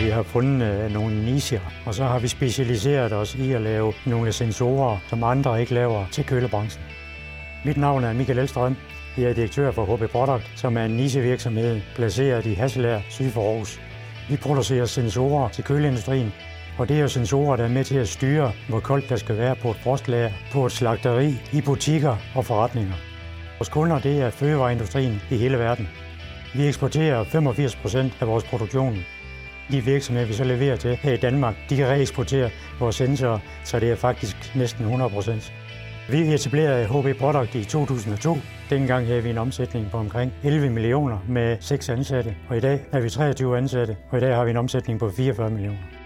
Vi har fundet øh, nogle nischer, og så har vi specialiseret os i at lave nogle sensorer, som andre ikke laver til kølebranchen. Mit navn er Michael Elstrøm. Jeg er direktør for HB Product, som er en nichevirksomhed placeret i Hasselær, syd for Aarhus. Vi producerer sensorer til køleindustrien, og det er jo sensorer, der er med til at styre, hvor koldt der skal være på et frostlager, på et slagteri, i butikker og forretninger. Vores kunder det er fødevareindustrien i hele verden. Vi eksporterer 85 procent af vores produktion. De virksomheder, vi så leverer til her i Danmark, de kan reeksportere vores sensorer, så det er faktisk næsten 100 procent. Vi etablerede HB Product i 2002. Dengang havde vi en omsætning på omkring 11 millioner med 6 ansatte, og i dag er vi 23 ansatte, og i dag har vi en omsætning på 44 millioner.